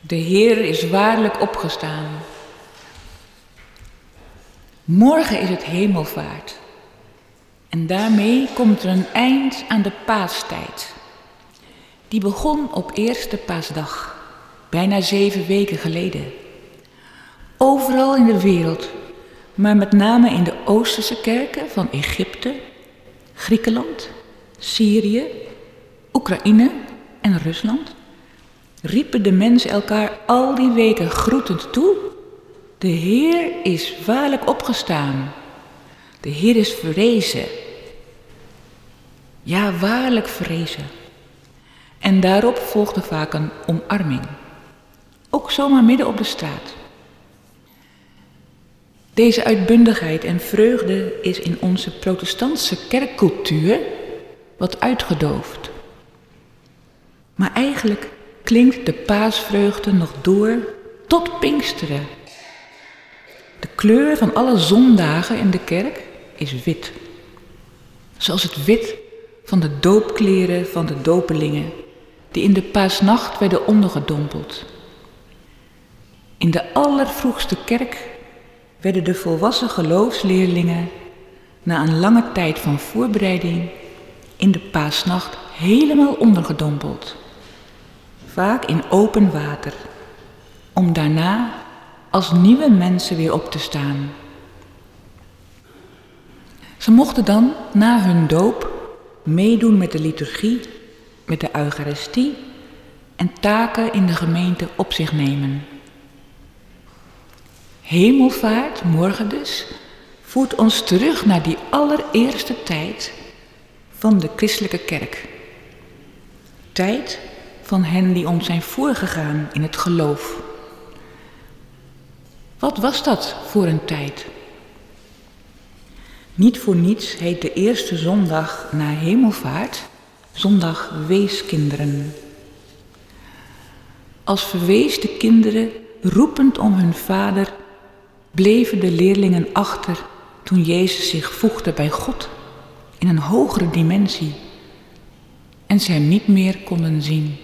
De Heer is waarlijk opgestaan. Morgen is het hemelvaart. En daarmee komt er een eind aan de paastijd. Die begon op eerste paasdag, bijna zeven weken geleden. Overal in de wereld, maar met name in de Oosterse kerken van Egypte, Griekenland, Syrië, Oekraïne en Rusland, riepen de mensen elkaar al die weken groetend toe. De Heer is waarlijk opgestaan. De Heer is verrezen. Ja, waarlijk verrezen. En daarop volgde vaak een omarming. Ook zomaar midden op de straat. Deze uitbundigheid en vreugde is in onze protestantse kerkcultuur wat uitgedoofd. Maar eigenlijk klinkt de paasvreugde nog door tot Pinksteren. De kleur van alle zondagen in de kerk is wit. Zoals het wit van de doopkleren van de dopelingen die in de paasnacht werden ondergedompeld. In de allervroegste kerk werden de volwassen geloofsleerlingen na een lange tijd van voorbereiding in de paasnacht helemaal ondergedompeld, vaak in open water, om daarna als nieuwe mensen weer op te staan. Ze mochten dan na hun doop meedoen met de liturgie, met de Eucharistie en taken in de gemeente op zich nemen. Hemelvaart, morgen dus, voert ons terug naar die allereerste tijd van de christelijke kerk. Tijd van hen die ons zijn voorgegaan in het geloof. Wat was dat voor een tijd? Niet voor niets heet de eerste zondag na hemelvaart zondag weeskinderen. Als verweesde kinderen roepend om hun vader bleven de leerlingen achter toen Jezus zich voegde bij God in een hogere dimensie en ze hem niet meer konden zien.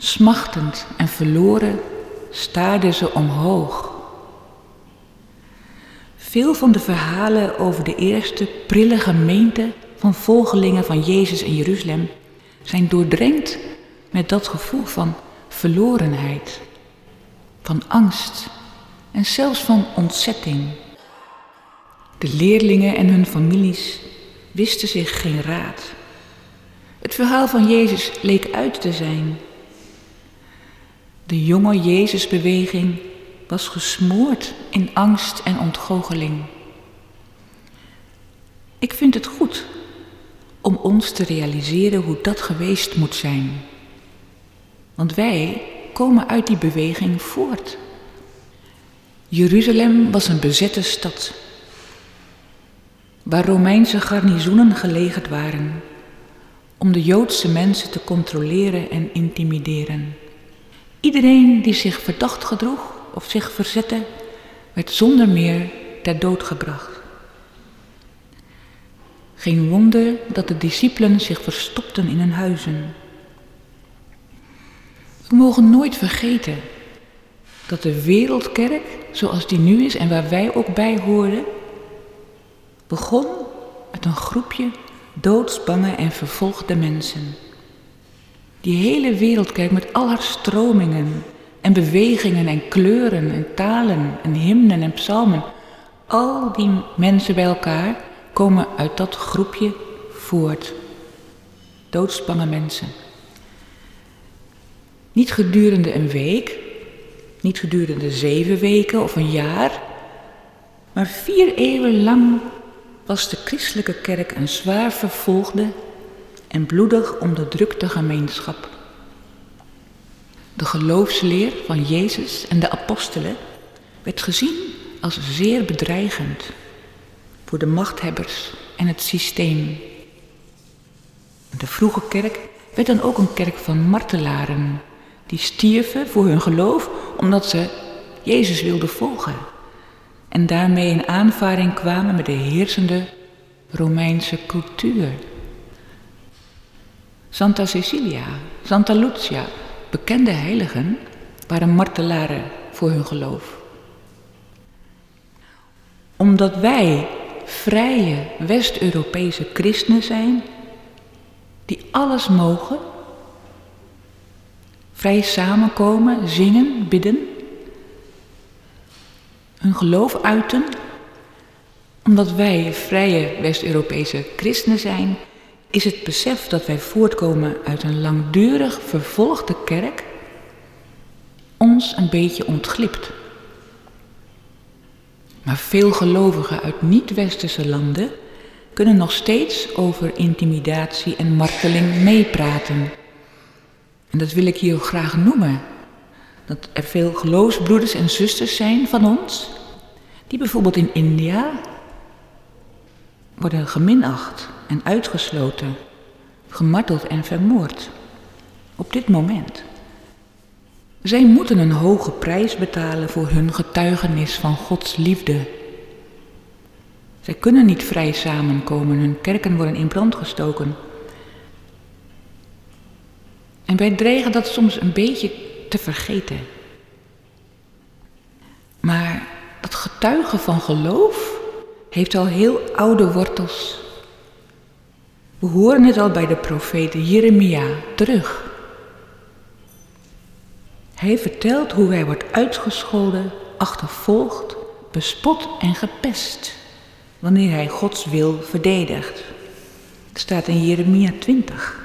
Smachtend en verloren staarden ze omhoog. Veel van de verhalen over de eerste prille gemeente van volgelingen van Jezus in Jeruzalem zijn doordrenkt met dat gevoel van verlorenheid, van angst en zelfs van ontzetting. De leerlingen en hun families wisten zich geen raad. Het verhaal van Jezus leek uit te zijn. De jonge Jezusbeweging was gesmoord in angst en ontgoocheling. Ik vind het goed om ons te realiseren hoe dat geweest moet zijn. Want wij komen uit die beweging voort. Jeruzalem was een bezette stad, waar Romeinse garnizoenen gelegerd waren om de Joodse mensen te controleren en intimideren. Iedereen die zich verdacht gedroeg of zich verzette, werd zonder meer ter dood gebracht. Geen wonder dat de discipelen zich verstopten in hun huizen. We mogen nooit vergeten dat de wereldkerk, zoals die nu is en waar wij ook bij hoorden, begon met een groepje doodsbange en vervolgde mensen. Die hele wereldkerk met al haar stromingen en bewegingen en kleuren en talen en hymnen en psalmen, al die mensen bij elkaar komen uit dat groepje voort. Doodsbange mensen. Niet gedurende een week, niet gedurende zeven weken of een jaar, maar vier eeuwen lang was de christelijke kerk een zwaar vervolgde en bloedig onderdrukte gemeenschap. De geloofsleer van Jezus en de apostelen werd gezien als zeer bedreigend voor de machthebbers en het systeem. De vroege kerk werd dan ook een kerk van martelaren, die stierven voor hun geloof omdat ze Jezus wilden volgen en daarmee in aanvaring kwamen met de heersende Romeinse cultuur. Santa Cecilia, Santa Lucia, bekende heiligen waren martelaren voor hun geloof. Omdat wij vrije West-Europese christenen zijn, die alles mogen, vrij samenkomen, zingen, bidden, hun geloof uiten, omdat wij vrije West-Europese christenen zijn, is het besef dat wij voortkomen uit een langdurig vervolgde kerk ons een beetje ontglipt. Maar veel gelovigen uit niet-westerse landen kunnen nog steeds over intimidatie en marteling meepraten. En dat wil ik hier graag noemen. Dat er veel geloofsbroeders en zusters zijn van ons, die bijvoorbeeld in India worden geminacht en uitgesloten, gemarteld en vermoord. Op dit moment. Zij moeten een hoge prijs betalen voor hun getuigenis van Gods liefde. Zij kunnen niet vrij samenkomen, hun kerken worden in brand gestoken. En wij dreigen dat soms een beetje te vergeten. Maar dat getuigen van geloof heeft al heel oude wortels. We horen het al bij de profeet Jeremia terug. Hij vertelt hoe hij wordt uitgescholden, achtervolgd, bespot en gepest wanneer hij Gods wil verdedigt. Het staat in Jeremia 20.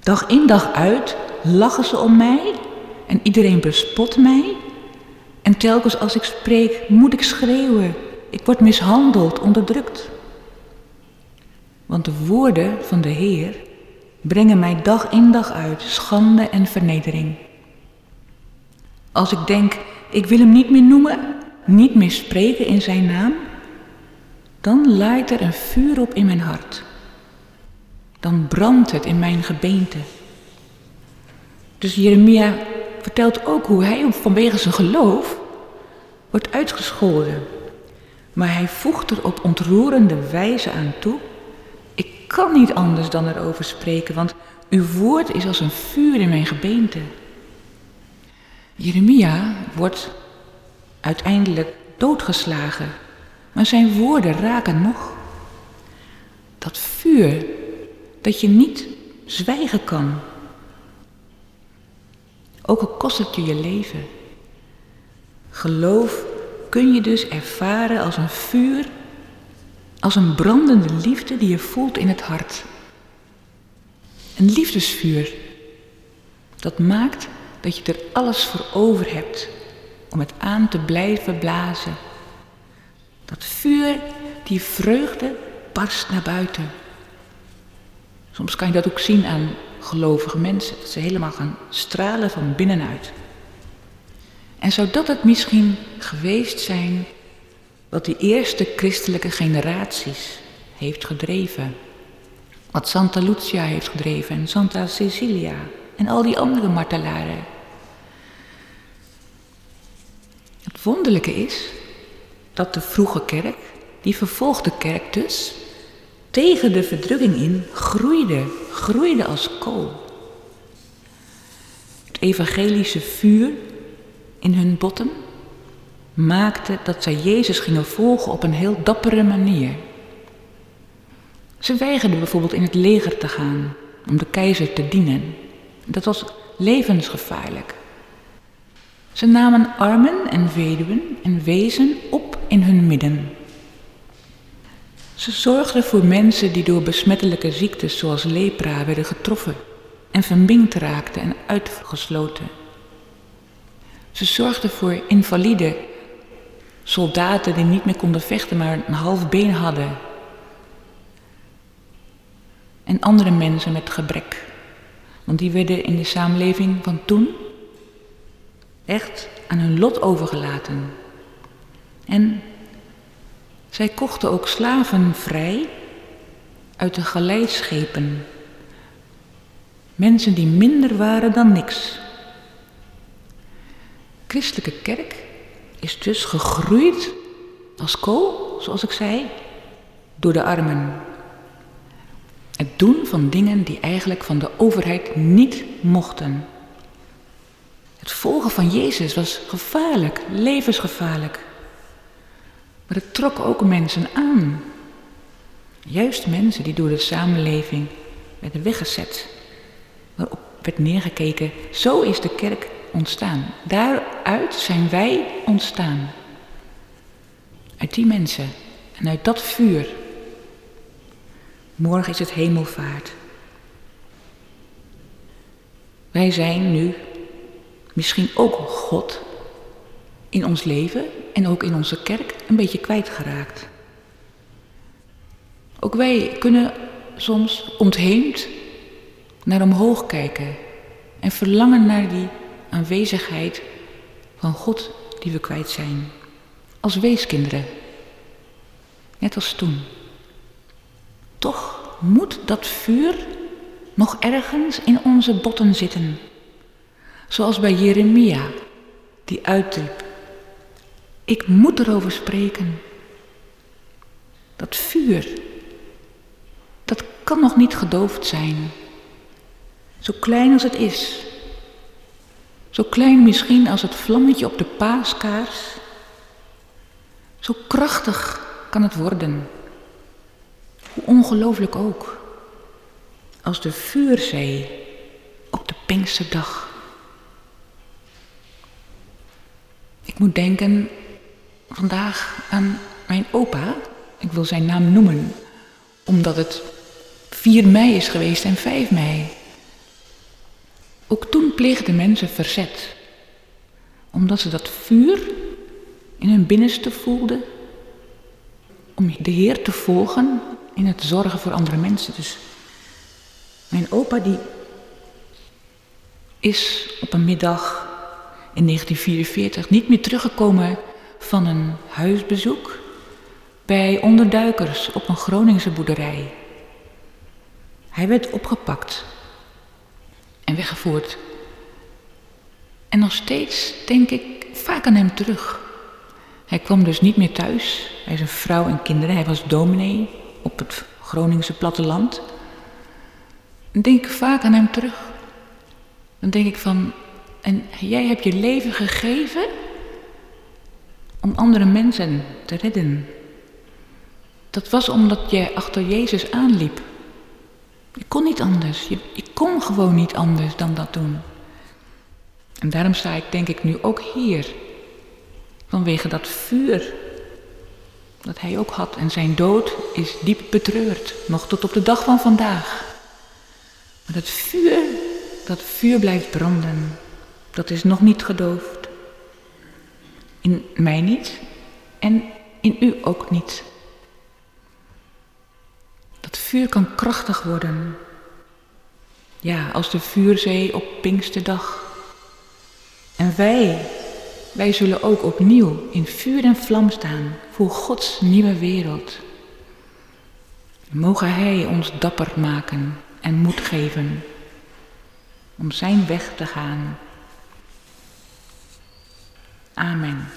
Dag in dag uit lachen ze om mij en iedereen bespot mij. En telkens als ik spreek moet ik schreeuwen. Ik word mishandeld, onderdrukt. Want de woorden van de Heer brengen mij dag in dag uit schande en vernedering. Als ik denk, ik wil hem niet meer noemen, niet meer spreken in zijn naam, dan laait er een vuur op in mijn hart. Dan brandt het in mijn gebeente. Dus Jeremia vertelt ook hoe hij vanwege zijn geloof wordt uitgescholden. Maar hij voegt er op ontroerende wijze aan toe kan niet anders dan erover spreken, want uw woord is als een vuur in mijn gebeente. Jeremia wordt uiteindelijk doodgeslagen, maar zijn woorden raken nog. Dat vuur dat je niet zwijgen kan. Ook al kost het je je leven. Geloof kun je dus ervaren als een vuur als een brandende liefde die je voelt in het hart. Een liefdesvuur. Dat maakt dat je er alles voor over hebt om het aan te blijven blazen. Dat vuur, die vreugde, barst naar buiten. Soms kan je dat ook zien aan gelovige mensen, dat ze helemaal gaan stralen van binnenuit. En zou dat het misschien geweest zijn wat die eerste christelijke generaties heeft gedreven. Wat Santa Lucia heeft gedreven en Santa Cecilia en al die andere martelaren. Het wonderlijke is dat de vroege kerk, die vervolgde kerk dus, tegen de verdrukking in groeide, groeide als kool. Het evangelische vuur in hun botten maakte dat zij Jezus gingen volgen op een heel dappere manier. Ze weigerden bijvoorbeeld in het leger te gaan om de keizer te dienen. Dat was levensgevaarlijk. Ze namen armen en weduwen en wezen op in hun midden. Ze zorgden voor mensen die door besmettelijke ziektes zoals lepra werden getroffen en verminkt raakten en uitgesloten. Ze zorgden voor invaliden soldaten die niet meer konden vechten, maar een half been hadden. En andere mensen met gebrek. Want die werden in de samenleving van toen echt aan hun lot overgelaten. En zij kochten ook slaven vrij uit de galeisschepen. Mensen die minder waren dan niks. Christelijke kerk is dus gegroeid als kool, zoals ik zei, door de armen. Het doen van dingen die eigenlijk van de overheid niet mochten. Het volgen van Jezus was gevaarlijk, levensgevaarlijk. Maar het trok ook mensen aan. Juist mensen die door de samenleving werden weggezet, waarop werd neergekeken. Zo is de kerk ontstaan. Daaruit zijn wij ontstaan. Uit die mensen en uit dat vuur. Morgen is het hemelvaart. Wij zijn nu misschien ook God in ons leven en ook in onze kerk een beetje kwijtgeraakt. Ook wij kunnen soms ontheemd naar omhoog kijken en verlangen naar die aanwezigheid van God die we kwijt zijn. Als weeskinderen. Net als toen. Toch moet dat vuur nog ergens in onze botten zitten. Zoals bij Jeremia, die uitriep. Ik moet erover spreken. Dat vuur, dat kan nog niet gedoofd zijn. Zo klein als het is. Zo klein misschien als het vlammetje op de paaskaars. Zo krachtig kan het worden. Hoe ongelooflijk ook. Als de vuurzee op de Pinksterdag. Ik moet denken vandaag aan mijn opa. Ik wil zijn naam noemen, omdat het 4 mei is geweest en 5 mei. Ook toen pleegden mensen verzet, omdat ze dat vuur in hun binnenste voelden om de Heer te volgen in het zorgen voor andere mensen. Dus mijn opa die is op een middag in 1944 niet meer teruggekomen van een huisbezoek bij onderduikers op een Groningse boerderij. Hij werd opgepakt en weggevoerd. En nog steeds denk ik vaak aan hem terug. Hij kwam dus niet meer thuis bij zijn vrouw en kinderen. Hij was dominee op het Groningse platteland. Dan denk ik vaak aan hem terug. Dan denk ik van, en jij hebt je leven gegeven om andere mensen te redden. Dat was omdat jij achter Jezus aanliep. Je kon niet anders. Je kon gewoon niet anders dan dat doen. En daarom sta ik denk ik nu ook hier. Vanwege dat vuur dat hij ook had. En zijn dood is diep betreurd, nog tot op de dag van vandaag. Maar dat vuur, dat vuur blijft branden. Dat is nog niet gedoofd. In mij niet en in u ook niet. Dat vuur kan krachtig worden. Ja, als de vuurzee op Pinksterdag. En wij, wij zullen ook opnieuw in vuur en vlam staan voor Gods nieuwe wereld. Mogen Hij ons dapper maken en moed geven om Zijn weg te gaan. Amen.